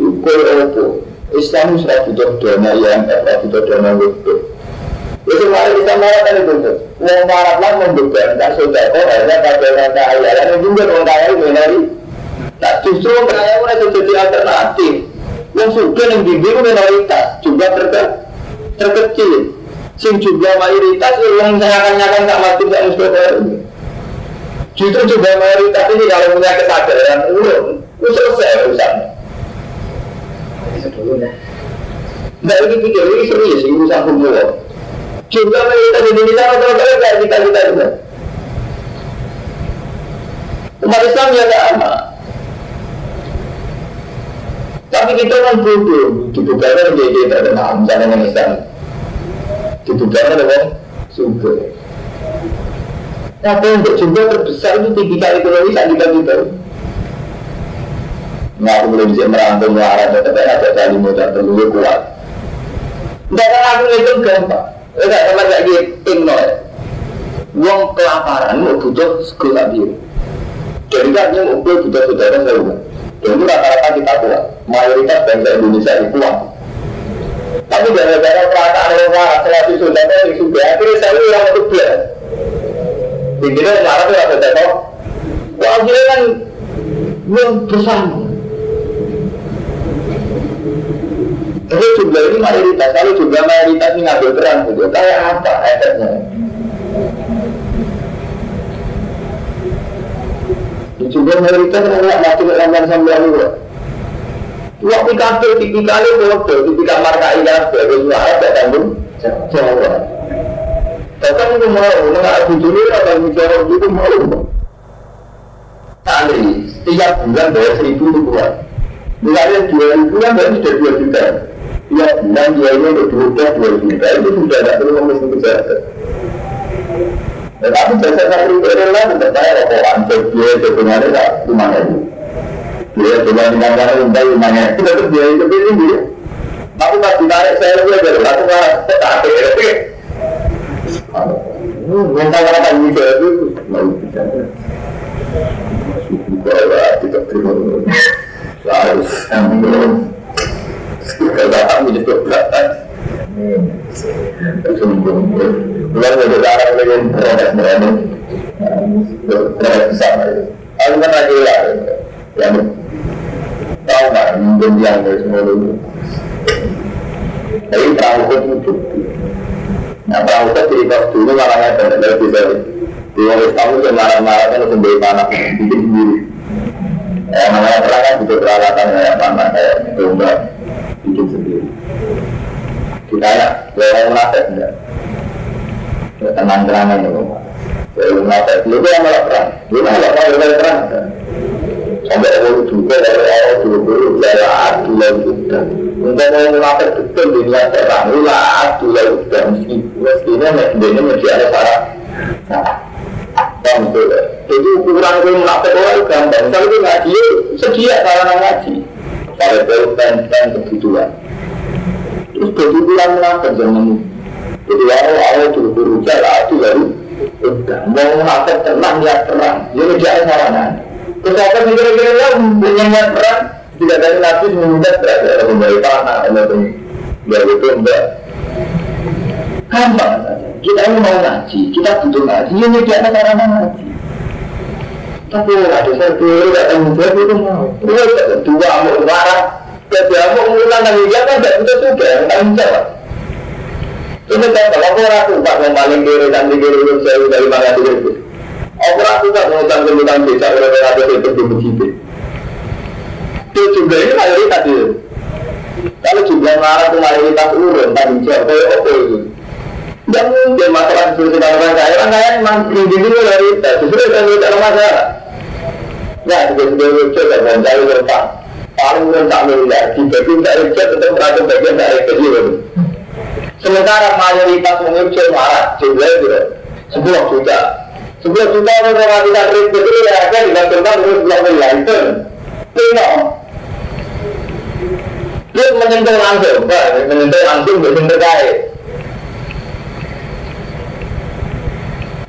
Ukur itu Islam sudah butuh dana yang tidak butuh dana itu. Itu mari kita melakukan itu. Wong marah lah membebankan saudara hanya pada orang kaya. Lalu juga orang kaya menari. Nah justru orang kaya mereka jadi alternatif. Yang suka yang bimbing minoritas juga terke terkecil. Sing juga mayoritas yang nyakan-nyakan tak mati tak ini. Justru juga mayoritas ini kalau punya kesadaran, urung, itu selesai urusannya. Nah ini pikir ini serius ini urusan hukum. Juga mayoritas Indonesia rata-rata kayak kita kita. Umat Islam ya sama. Tapi kita kan bodoh, dibubarkan tidak ada nama, misalnya yang Islam. Dibubarkan dengan sumber. Tapi untuk jumlah terbesar itu tipikal ekonomi saat kita kita. Nah, aku belum bisa merangkum melarat, tapi ada kali modal terlalu kuat. Tidak aku itu gampang. Tidak sama kayak gitu, noy. Uang kelaparan, mau butuh sekolah biru. Jadi kan yang mau butuh saudara saya dan itu rata-rata kita kuat. Mayoritas bangsa Indonesia itu kuat. Tapi gara-gara perasaan orang selagi sudah yang sudah akhirnya saya itu biar. Intinya marah itu apa saja Wah kan yang bersama. Tapi jumlah ini mayoritas, kalau jumlah mayoritas ini ngambil peran gitu, kayak apa efeknya? Juga mayoritas orang mati dengan sambil luar. Waktu kafir tipikalnya bodoh, tipikal markai kafir, itu suara tidak tanggung jawab. Bahkan itu mau, nggak ada dulu atau bicara itu mau. Santri, setiap bulan bayar seribu itu keluar. Misalnya dua ribu kan berarti sudah dua juta. Tiap bulan dia ini udah dua dua juta, itu sudah tidak perlu ngomong kesehatan. Tetapi jasa santri berela tidak saya rokokan, dia sebenarnya tak cuma itu. Dia coba di mana untai rumahnya, itu tetap dia itu tinggi. Tapi pas ditarik saya lebih aja, aku malah tetap Minta kata bisa itu mau bicara. Bahwa tidak terima harus dengan proses berani lah, yang tahu nggak yang semua. Tapi itu Nah itu bisa di orang Islam itu marah-marah kan sendiri. Ya namanya perang kan butuh peralatan kayak panah kayak domba bikin sendiri. Kita ya, orang munafik enggak. Tenang-tenangan ya, Orang munafik, lu tuh yang malah perang. Lu malah malah perang. Sampai awal juga dari awal dulu Lala adu lalu udah Untuk mau munafik betul di niat perang. Lala adu lalu udah Mestinya mestinya mesti ada syarat Paham betul. Jadi ukuran gue munafik orang gampang. Kalau gue ngaji, sedia sarana ngaji Kalau gue pen-pen kebutuhan. Terus kebutuhan munafik jangan Jadi awal-awal dulu berusaha adu lalu udah Mau munafik tenang ya perang Jadi dia ada sarana Kesehatan kira-kira ya punya perang? Tidak dari nabi menunda berada kembali panah atau biar itu enggak gampang. Kita ini mau ngaji kita butuh ngaji. Ini dia ada cara ngaji tapi ada satu tidak tanggung jawab itu mau dua mau marah jadi mau mengulang lagi dia kan tidak butuh juga yang tanggung jawab ini kan kalau aku ragu pak mau paling kiri dan di kiri saya dari mana itu Aku rasa tak mengutang kemudian desa berapa ada itu di masjid. Itu juga ini mayoritas itu. Kalau jumlah marah itu mayoritas urun tadi jawab kayak apa itu? Tidak mungkin masalah disebutkan orang kaya. Orang kaya memang tinggi dari itu. Itu tidak masalah. Nah, sebagai lucu dan mencari. Paling miliar. Untuk berada bagian dari. Sementara mayoritas mengecil marah. Jumlahnya gitu. Sebuah juta. Sebuah juta untuk mematikan ribu itu ya kan digantungkan terus sebuah miliar itu. Tino. Dia menyentuh langsung, menyentuh langsung bersentuh kaya.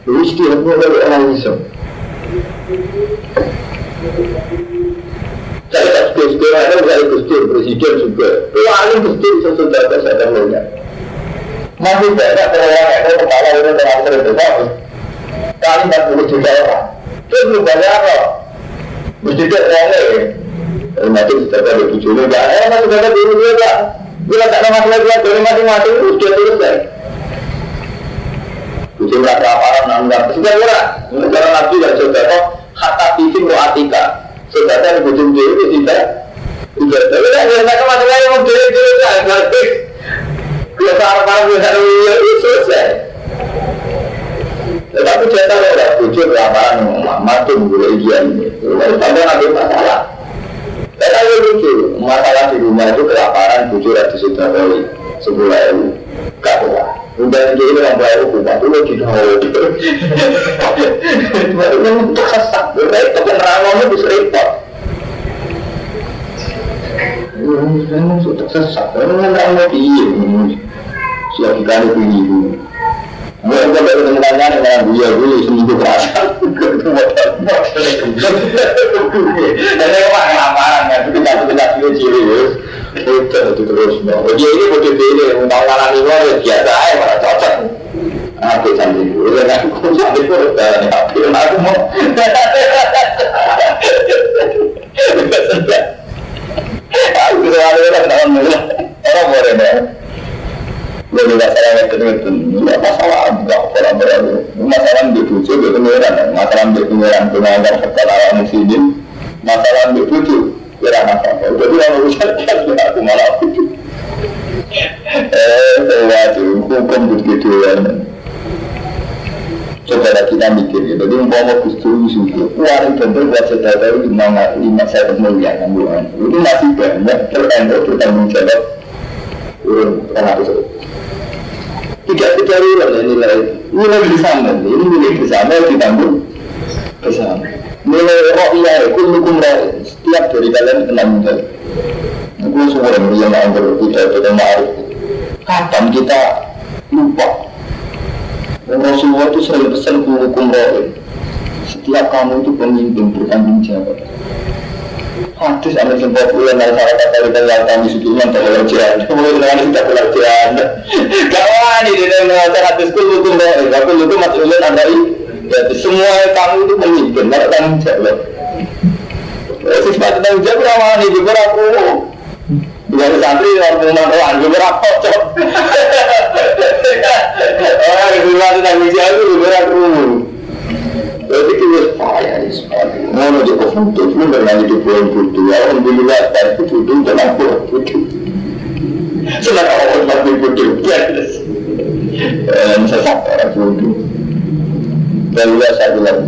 Yang mulai orang Islam. Saya tak suka ada saya gustur presiden juga. Paling gustur sesudah saya akan melihat. Masih banyak orang yang kepala ini terang terbesar. Kali 40 juta orang. Terus banyak apa? Dia orangnya ya. Ada. Eh, masih ada dulu juga. Bila tak ada masalah juga dari itu sudah selesai. Kucing rasa aparan nanggar. Sudah murah. Karena nabi kata fisik roatika. Yang kucing dia itu tidak. Sudah. Tapi kan yang tak masalah yang mau dia dia kan. Nanti kalau aparan bisa itu selesai. Tetapi saya tahu ada kucing aparan mati mulai dia ini. Lalu sampai nanti masalah. Saya tahu lucu, masalah di rumah itu kelaparan, bujur, ada sudah sebulan ini, gak kuat. Udah jadi orang baru bukan dulu di dalam. Memang tersesak, repot yang ramahnya bisa repot. Memang sudah tersesak, memang ramah dia. Siap kita ada pilih. Mulai sampai ketemu tanya dengan dia dulu seminggu kerasa. Dan saya kok kelaparan kan, tapi tak kita ciri ciri itu itu terus. Dia ini bodoh ini, mau ngalami ya biasa aja malah cocok. Aku sambil dulu, aku sambil dulu, aku aku mau. Aku selalu orang tahun orang boleh deh. Jadi masalah itu ya masalah enggak orang berlalu. Masalah di tujuh di pengiran, masalah di pengiran pengajar sekolah muslimin, masalah di tujuh kira masalah. Jadi yang urusan kan aku malah Eh, waduh, hukum begitu ya. Coba kita mikir ya, jadi umpama Gusti sudah keluar dan buat saudara lima lima saya miliar kan bulan. Itu masih banyak terendor bertanggung jawab. Urun orang itu tidak ulang ya nilai. Nilai bersama. Ini nilai bersama ditanggung bersama. Nilai roh iya hukum setiap dari kalian mudah gue semua yang yang anggap tidak tidak maruf. Kapan kita lupa Rasulullah itu sering pesan hukum roh setiap kamu itu pemimpin bertanggung jawab. Hadis ada yang populer dari salah kata kita yang kami boleh jalan. Kemudian dengan boleh jalan. Kawan ini dia mengatakan hadis itu hukum roh aku itu maksudnya ada ya semua kamu itu pemimpin tidak tanggung jawab. Sifat tanggung jawab rawan ini juga aku Bukan santri orang rumah rohan juga aku cocok orang sifat tanggung jawab juga aku Berarti kita ya sekali. Mau jadi foto, itu dengan itu poin foto. Alhamdulillah, dari itu foto jangan poin foto. Senang orang tapi foto, biasa. Dan sesat orang foto. Dan saya bilang,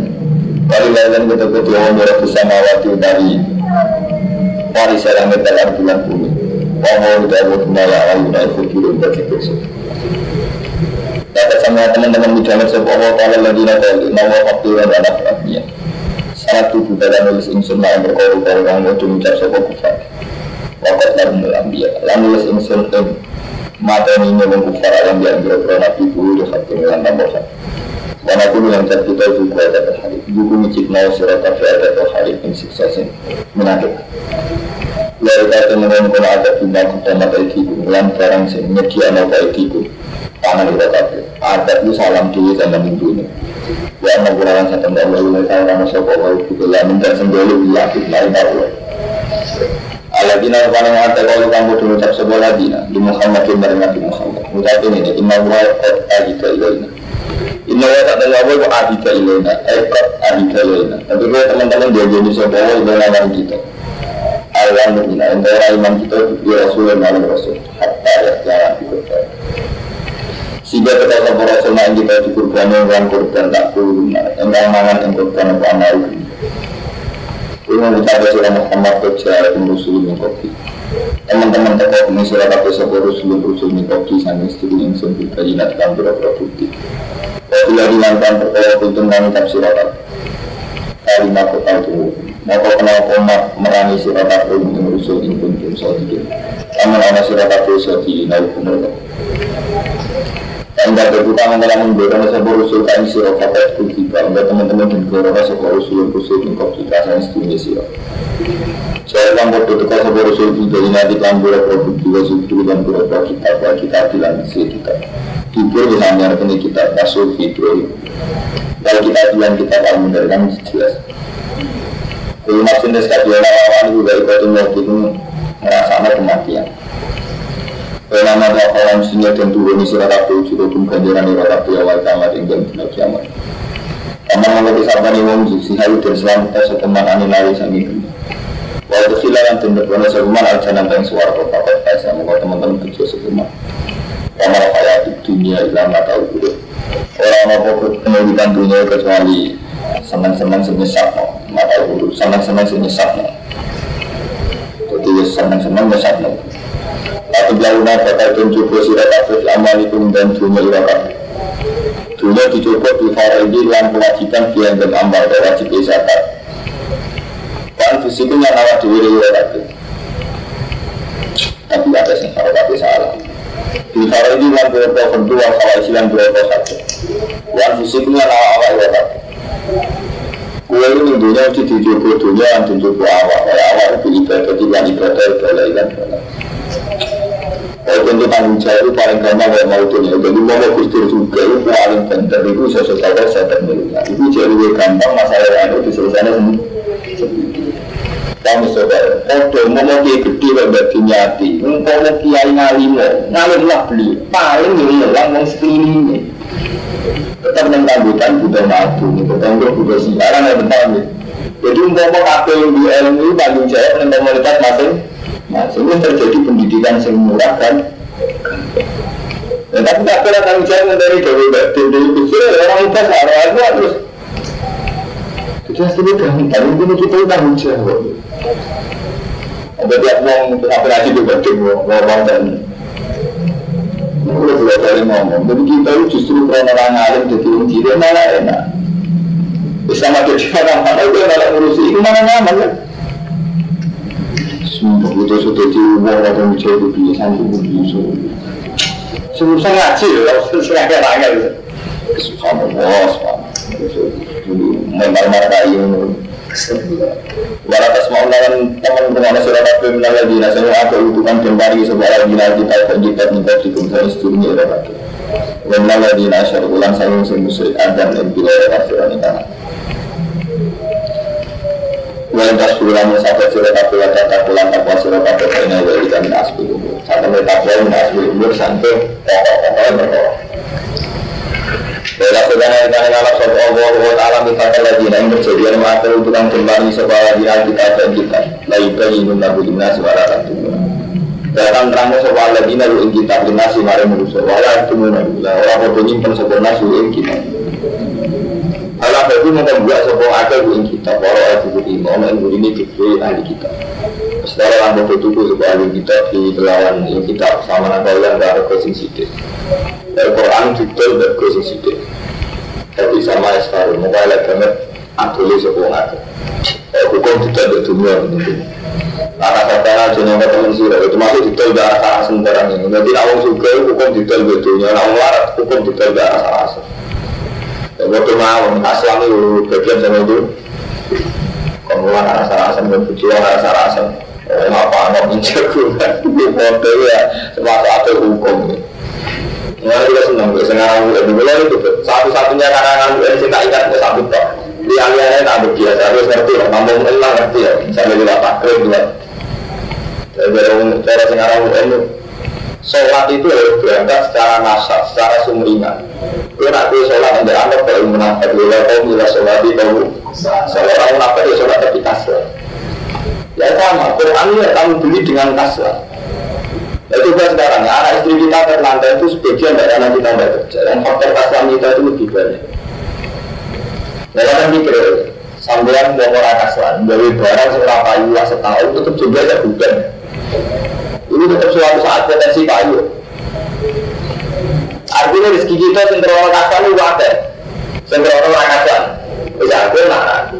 kali lain kita ketua umur bersama waktu dari waris yang bulan dari kemala ayu dari foto bagi besok. Kata sama teman-teman di dalam sebuah Allah Ta'ala lagi nak nawa dan anak anaknya. Sangat tubuh dalam nulis insun yang berkoru-koru yang mau mengucap sebuah kufar. Wakat lalu melambiya. Lalu nulis insun yang mata ini memang kufar alam yang berkoru nabi guru di fakir dengan tambah bilang cat kita juga ada terhadap buku micik surat tapi ada yang suksesin menarik Lalu kata mengenai ada bina kita mata ikiku Lan barang sing nyedi ana ka ikiku Tangan kita kabeh Adat itu salam diri sama minggu ini. Ya kurawan satu mbak lalu Saya nama sopa wa ikiku Lamin dan sendiri biakit lain Allah Aladina paling ada kalau kamu dulu ucap sebuah Di Muhammadin dari Nabi Muhammad. Ini Inna wa qad ilaina Inna wa tak ada ilaina Eh qad ahita ilaina Tapi kalau teman-teman dia jadi sebuah wa ilaina kita Allah mu'mina Entara iman kita di Rasul dan Rasul Hatta ya jangan ikut Sehingga kita sama Rasul yang kita dikurban yang korban tak kurun Yang mangan yang korban apa amal Ini mengucapkan surah Muhammad Kerja dan Rasul yang Teman-teman teko ini surah kata sebuah Rasul yang Rasul yang kopi istri yang sempit kajinat dan berapa bukti Bila dilangkan perkara kuntung kami Kalimat kota itu Maka kenal komat merangi Yang Rasul yang kuntung sadikin Namun ana surat aku sadikin Nabi benar anda berbuka mengenai mendorong sebuah usul kami siro kapat kutiba Anda teman-teman dan korona usul usul yang kau kita saya setuju siro Saya akan sebuah usul juga ini nanti kan berapa bukti wasubdu dan berapa kita bahwa kita bilang kita Tidur di sana ini kita masuk video Kalau kita bilang kita akan mendengarkan jelas Kalau maksudnya sekali lawan juga ikut itu merasa kematian Nama kawan sinya dan turun di surat aku juga pun ganjaran di rokat awal kiamat yang dan tidak kiamat. Kamu mengerti sabar nih wong si hayu dan selamat seteman ani lari sangi kena. Waktu silakan tindak benar seruman aljanan dan suara kota kota saya mau teman-teman tujuh seruman. Kamu di dunia nggak tahu dulu. Orang apa pendidikan dunia kecuali senang-senang senyesat no, nggak tahu dulu. Senang-senang senyesat no. Jadi senang-senang senyesat no. Tapi launa bakal sirat kafir amal itu dan dunia irakat Dunia dicoba di ini yang kewajiban biang dan amal dan wajib zakat. Dan fisiknya awak dewi irakat Tapi ada yang irakat salah. Di ini yang berapa kedua kalau isilan berapa satu Yang fisiknya irakat Kue ini dunia itu dicoba dunia yang dicoba awak Awak itu ibadah, ibadah, ibadah, ibadah, ibadah kalau tentu tanggung jawab paling gampang kayak mau dunia. Jadi mau kustur juga itu paling penting itu sesuatu saya saya termiliknya. Itu jadi lebih gampang masalah yang itu diselesaikan sendiri. Kamu saudara, mau mau kiai gede bapak dinyati, mau kiai ngalimo, ngalimlah beli, paling hilang mau sekelilingnya. Tetap yang rambutan butuh madu, tetap butuh siaran yang bentar Jadi mau kafe yang di ilmu tanggung jawab dengan komunitas masing Nah, sehingga terjadi pendidikan yang murah kan. Ya, tapi tak pernah tanggung jawab dari Dewi Batin, dari kecil orang muda searah itu terus. Jadi hasilnya gampang, ini kita tanggung jawab. Ada tiap mau operasi di Batin, mau Udah dua kali ngomong, jadi kita itu justru karena orang alim jadi orang kiri malah enak. Bisa makin orang mana itu malah ngurusi, itu mana nyaman kan? Sumpah itu sudah di umur atau menjadi kebiasaan itu bisa. Sebelum ngaji ya, saya bisa. Subhanallah, subhanallah. Memang marka ini. Walau atas mau lawan teman teman surat apa yang lagi nasi ada dan bagi sebuah lagi kita dan kita minta di kumpulan istrinya ya lagi. Walau lagi ulang saya musuh adam dan bila ada kasihan itu. Walau tas bulan sampai surat apa yang kata bulan tanpa surat apa ini dari kami asbi umur. Sampai mereka bulan asbi umur sampai pokok-pokoknya berkor. Naik dari alam sobat Allah wa ta'ala lagi yang berjadian maka untuk yang kembali lagi kita dan kita Lagi penginun nabu dimna suara satu Datang terang sebuah lagi kita Lina si mari merusak Wala itu munabila Orang bodoh nyimpen sebuah nasu kita Allah itu membuat sebuah akal ing kita para ahli iman yang ini dikri ahli kita. Setelah lampu itu sebuah ahli kita di kelawan yang kita sama nakal yang gak ada sing sidik. Al-Quran dan sidik. Tapi sama sekarang mobile banget atulis sebuah akal. Hukum detail di dunia tentu. Karena saya jenis teman sirah itu masih detail di arah sana sembarang ini. Jadi awang suka hukum detail di dunia, awang larat hukum detail di arah sana. Waktu mau aslam itu bagian sama itu Kemudian rasa asam dan bujuan rasa asam Apa anak menjago Di foto ya Semasa ada hukum Nah juga senang gue Sekarang gue dulu itu Satu-satunya karangan gue Yang tak ingat gue sambut kok Di aliannya tak biasa Harus ngerti lah Mampu elang ngerti ya Sampai juga takrib juga Jadi cara sekarang gue Sholat itu harus berangkat secara nasab, secara sumringan. Kau nak kau sholat anda anggap kalau menafik, bila kau bila sholat itu kalau orang menafik ya sholat tapi kasar. Ya sama, Quran ini kamu beli dengan kasar. Ya coba sekarang, anak istri kita terlantar itu sebagian dari anak kita tidak kerja. Dan faktor kita itu lebih banyak. Nah, kan mikir, sampean mau orang dari barang seberapa payu lah setahun, tetap juga ada hujan. Ini tetap suatu saat potensi kayu. Artinya rezeki kita sendiri orang kasar itu ada. Sendiri orang. Bisa aku nak.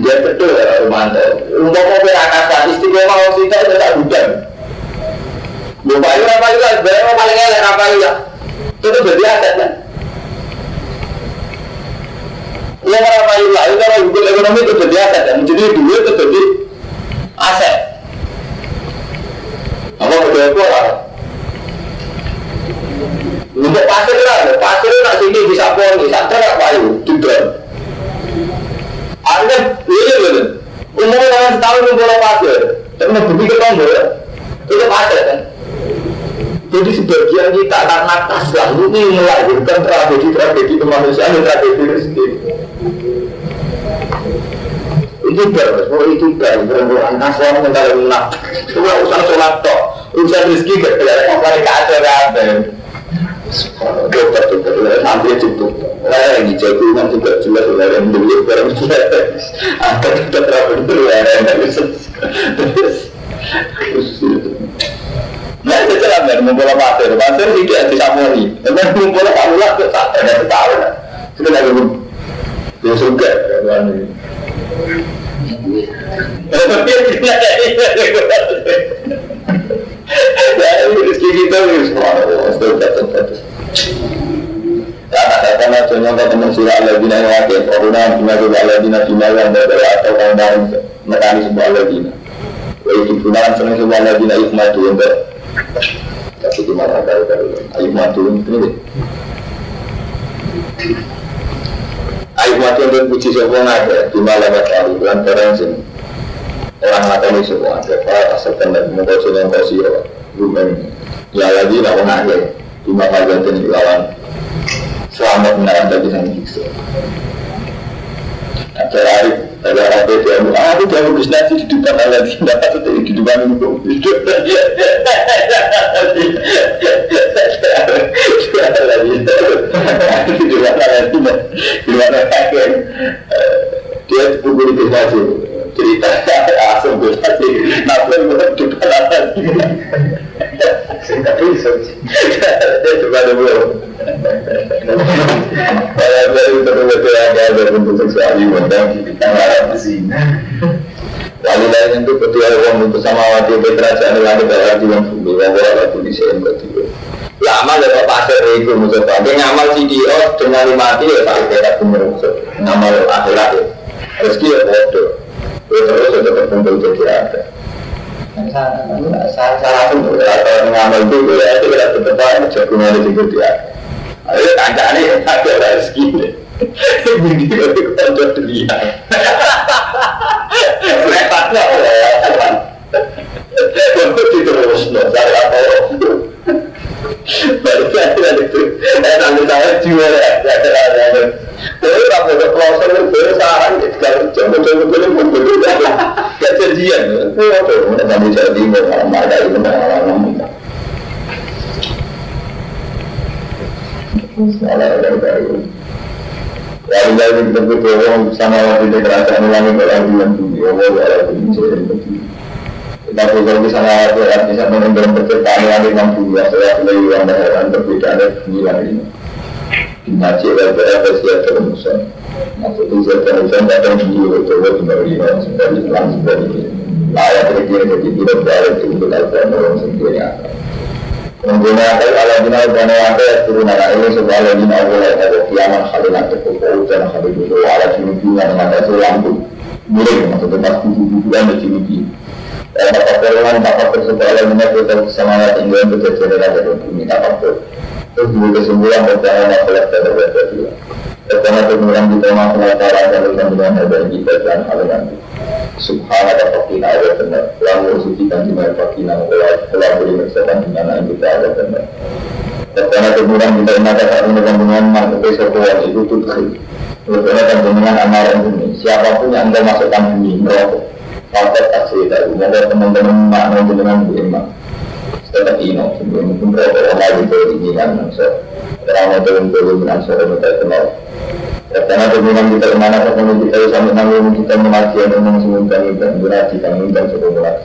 Dia betul ya, Romanto. Mau kasar, istiqomah kita itu tak itu apa itu? Sebenarnya mau paling elek apa itu? Itu jadi aset kan? Ya apa itu lah? Itu kalau hukum ekonomi itu jadi aset kan? Jadi duit itu jadi aset. Apa betul itu lah? Untuk pasir lah, pasir nak sini bisa poni, santer nggak payu, tidak. Anda, iya betul. Umumnya orang setahun ngumpul pasir, tapi mau bukti ketemu ya, itu pasir kan? Jadi sebagian kita karena kaslah ini melahirkan tragedi-tragedi kemanusiaan dan tragedi rezeki. Itu ber, oh itu ber, berbulan kaslah mengenai lunak. Itu urusan sholat toh, urusan rezeki ada kasar kacau kan. Dokter dokter sampai cukup. Lah yang dijago kan juga jelas lah yang beli barang jelas. Ada terapun berwarna terus terus Nah, itu jalan dari ngumpul pasir. Pasir sih dia disaponi. Tapi ngumpul kamulah ke tak ada tahu. Sudah lagi pun. Dia suka. Ya, rezeki kita semua. Kata-kata contoh teman surah Allah-Dina yang wakil Koruna bina juga Allah-Dina bina yang berbeda Atau kaum-kaum mekanisme Allah-Dina Wa itu gunakan senang sebuah Allah-Dina Ikmatu yang tapi gimana kalau kalau ayo mati ini. Ayo mati untuk puji semua ada di malam hari bulan sini. Orang mati semua ada. Para asalkan dan mengkau senang kau siro. Bukan ya lagi lawan ada di malam ini lawan. Selamat menarik bagi sang. Hari ada apa dia. Ah aku dia bagus nanti di depan Allah di itu di depan itu dia lagi di mana lagi di mana lagi dia buku di cerita asal gue tadi. Nafsu gue di depan Allah itu dia coba dulu kalau itu lain itu langit dalam. Lama itu Dia ngamal CDO dengan mati ya tak kira musuh. Ngamal akhirat ya. Rezeki ya bodoh. Terus sudah terkumpul jadi ada. Saya rasa atau ngamal itu ya itu tidak tetap jagungan itu dia. Ayo kancane ada rezeki. Bini itu konco dunia. Repatnya ya. Diterus no, saya apa? Baru saya itu, saya nanti saya jual ya, saya ada Tapi kamu udah pelosok itu baru saran, kalau coba-coba boleh pun betul Gak janjian, itu apa? Nanti jadi mau ada itu mau ngomong. Lalu dari berdoa sama waktu kerajaan langit dalam bulan bumi, Allah ya bumi. Kita sama waktu yang bisa menunjukkan penciptaan langit dan bumi, saya lebih yang berheran berbeda bumi langit ini. Naci dan berapa siap termusan. Maksudnya siap termusan datang di itu kembali orang sebagai Islam sebagai layak terkira jadi tidak berada di untuk Al-Quran orang sendiri akan. Menggunakan ala bina ubana wate turun anak ini sebuah ala bina ubana ada kiaman khalilan terkumpul dan khalil itu ala cimipinya dengan itu lampu miring maksudnya pas buku-bukuan dan cimipi dan bapak peruan bapak tersebut ala bina kita semangat tinggal berjalan dari bumi bapak terus dua kesembuhan pertama masalah terhadap dia pertama kemudian kita masalah cara dan kemudian ada kita dan hal nanti Subhana wa fakina wa benar Lalu suci dan di mana fakina Telah beri mersakan di mana kita ada benar Karena kemudian kita ingatkan saat ini dengan makhluk sesuatu itu tudkhil Karena dengan amaran ini Siapa pun yang anda masukkan bumi Merokok Fakta tak cerita. Semoga teman-teman makna dengan bu iman tetap ino mungkin kalau orang lain itu ini kan so orang mau turun sore kita kenal karena hubungan kita ke mana ketemu kita sampai nanggung kita mengaji yang memang semudah mudah mengaji kan mudah sebelum mengaji.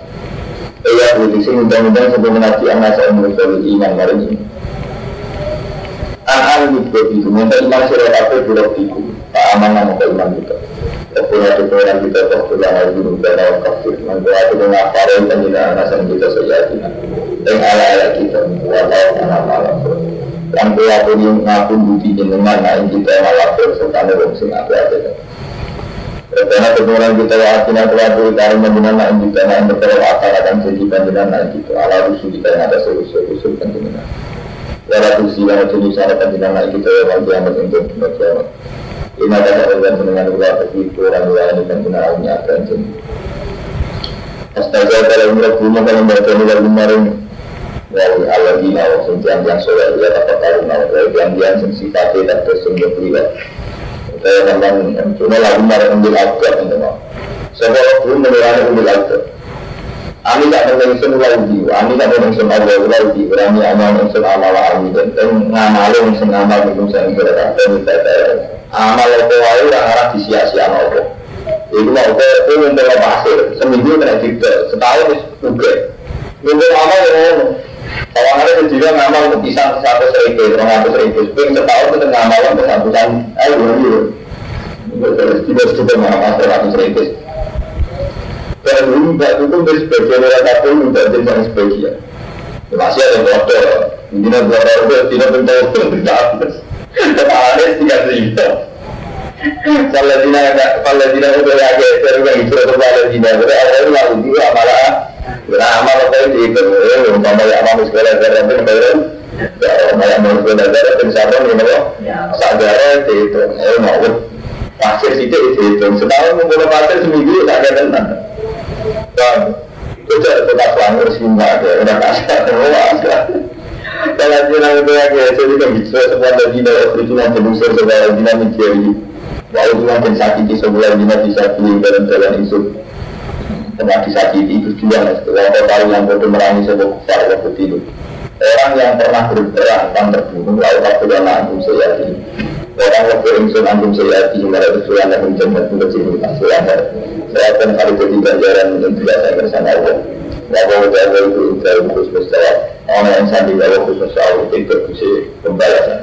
Iya, begitu sih mudah-mudahan sebelum mengaji anak saya menurut iman hari ini. An-an itu itu, minta iman sirah kabeh bulog iku. Tak aman nama iman kita. Kepunya kita kok sudah harus dulu dan awal kafir. Nanti aku mengaparai penjelasan anasan kita sejatina. Dan ala-ala kita, walau anak malam. Dan kuya pun ngaku bukti jenengan, nah ini kita malah serta ada sing apa-apa. Karena kemudian kita yakin aku aku dari menjelang naik kita naik berterus akal akan jadi panjenengan naik kita ala rusuh kita yang ada seluruh rusuh panjenengan. Ya lalu silang itu di sana panjenengan kita yang kiamat untuk kiamat. Ini ada orang dengan ulah begitu orang luar ini panjenengan ini akan jadi. Astaga kalau mereka punya kalau mereka mulai kemarin dari Allah di nawak sentian yang soleh ya dapat tahu nawak yang yang sifatnya dan tersembunyi privat saya memang cuma lagi marah ambil gitu mau sebab belum mengurangi ambil Ami tak yang semua lagi, Ami tak ada yang semua lagi, berani amal yang semua amal Ami dan ngamal yang semua amal itu saya kira dan kita amal itu ayu orang arah disia-sia nopo. Jadi mau ke itu yang dalam hasil seminggu kena cerita, setahun juga. Untuk amal yang kalau ada juga ngamal untuk pisang satu seribu, orang satu seribu, seping setahun kita ngamal untuk satu jam, ayo dulu. Tidak sudah mengamal satu seribu. Dan dulu mbak itu dari sebagian orang kafir minta jadi sebagian. Masih ada foto, ini nanti foto itu tidak tidak habis. Kepala tiga juta. Paladina Paladina udah lagi seru kan itu Paladina. Berarti awalnya lalu juga malah beramal apa itu itu. Umpama ya amal sekolah darah pun baru. Malah mau sekolah darah pun sabun ini loh. Sadara itu itu. Eh mau pasir situ itu itu. Setahun mengulang pasir seminggu tak ada tenang. Dan itu tetap langgar simbah ya. Udah kasar. Kalau jinak itu lagi, jadi kan bisa semua lagi dari original produser sebuah original mencari. Walau cuma dan sakiti sebuah jinak bisa pilih dalam jalan itu. Pernah disakiti itu juga, setelah kau tahu yang bodoh merangi sebuah kufar waktu. Orang yang pernah berperang dan terbunuh, lalu waktu yang antum seyati. Orang waktu insun antum seyati, mereka yang akan menjemput kecil hasil Saya akan kali jadi yang tidak saya bersama Allah. Bahwa jaga itu intai khusus jawab Orang yang sandi jawab khusus jawab Itu bisa pembalasan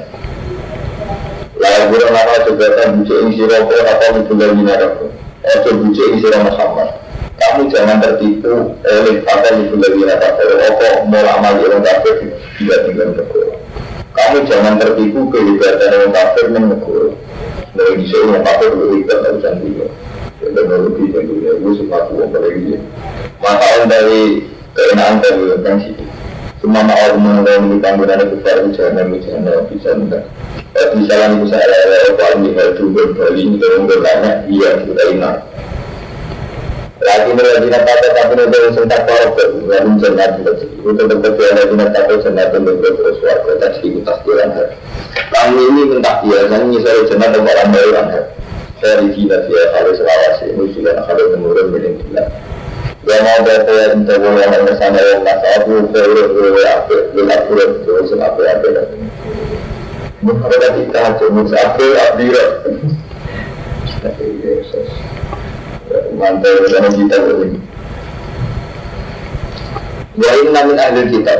Lalu burung nama juga kan bucek ing siroko Apa itu dari minaraku Ojo bucek ing sirah Muhammad Kamu jangan tertipu oleh apa itu dari minaraku Opo mau amal di kafir Tidak tinggal negara Kamu jangan tertipu kehebatan orang kafir Neng negara Dari di sini orang kafir berhebat Tidak usah juga teknologi dan dunia itu sepatu apalagi maka dari keenaan dari tentang situ semua mau mengenai tanggung dan besar ujian ujian bisa enggak misalnya itu saya ada paling hal juga kali ini kalau bertanya iya sudah ingat lagi lagi kata tapi nanti yang sentak korok lalu juga itu tetap betul lagi sentak dan terus suara tak sih tas jalan kami ini minta biasanya misalnya sentak dan barang bayaran dari gila dia harus rawasi ini sudah harus menurun menjadi gila dia. Mau berapa yang kita boleh yang bersama yang masa aku kira kira apa gila kira terus apa apa lagi bukan ada kita cuma apa abdira tapi Yesus mantap dengan kita ini Ya ini namanya ahli kitab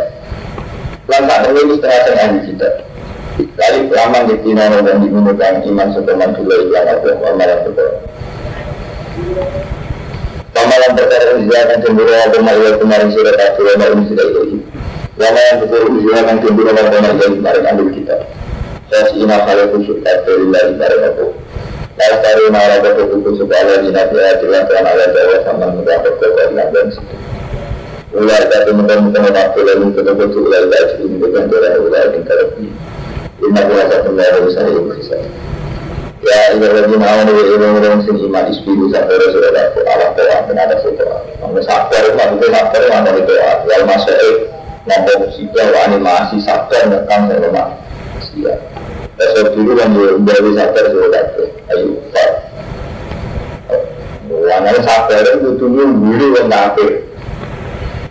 Lantak ini setengah ahli kitab Kali lama di Tina dan digunakan iman setelah dulu yang ada amalan perkara. Amalan perkara ini akan cemburu apa malah kemarin sudah tak sudah ini sudah itu. Lama yang betul ini akan cemburu apa malah yang kemarin ambil kita. Saya sih ina kalau kusuk dari lagi dari aku. Lalu dari malah betul Allah di nabi Tuhan Allah Jawa sama mendapat kekuatan dan. Ulai kata mudah-mudahan waktu lalu betul-betul ulai kata ini dengan cara ulai yang terlebih. Besar yang bisa. Ya, ini lagi mau nih ilmu ilmu sing iman ispilu sampai sudah dapat alam doa dan ada setelah. Namun sabar itu itu sabar mana itu ya masuk eh nampak musibah animasi sabar nekam saya lemah. Siap. Besok dulu kan dari sabar sudah dapat. Ayo, Pak. Wangan sabar itu dulu dulu yang nape.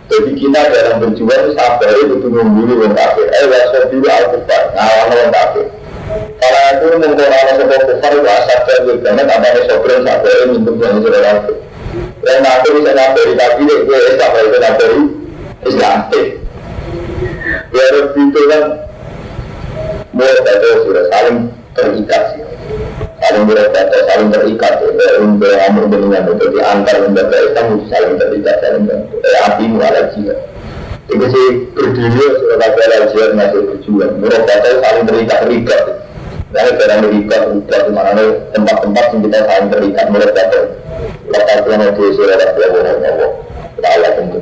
Jadi kita dalam berjuang sabar itu mengungguli orang kafir. Eh, wasa dulu al-kufar, ngawan orang kafir. Karena itu mungkin orang sebuah kufar itu asap dan bergana tambahnya sobren sabar ini untuk yang sudah kafir. Dan aku bisa nabari kafir, gue sabar itu nabari Islam. Ya, itu kan mulai sudah saling terikat sih saling berkata, saling terikat untuk amur dengan itu di antar lembaga Islam saling terikat, saling bantu. Eh, api mualah jihad. Itu sih berdiri sebagai jihad masih berjuang. Menurut kata saling terikat terikat. Nah, karena terikat terikat di mana tempat-tempat yang kita saling terikat kata. Lepas yang itu sudah yang Allah. Allah tentu.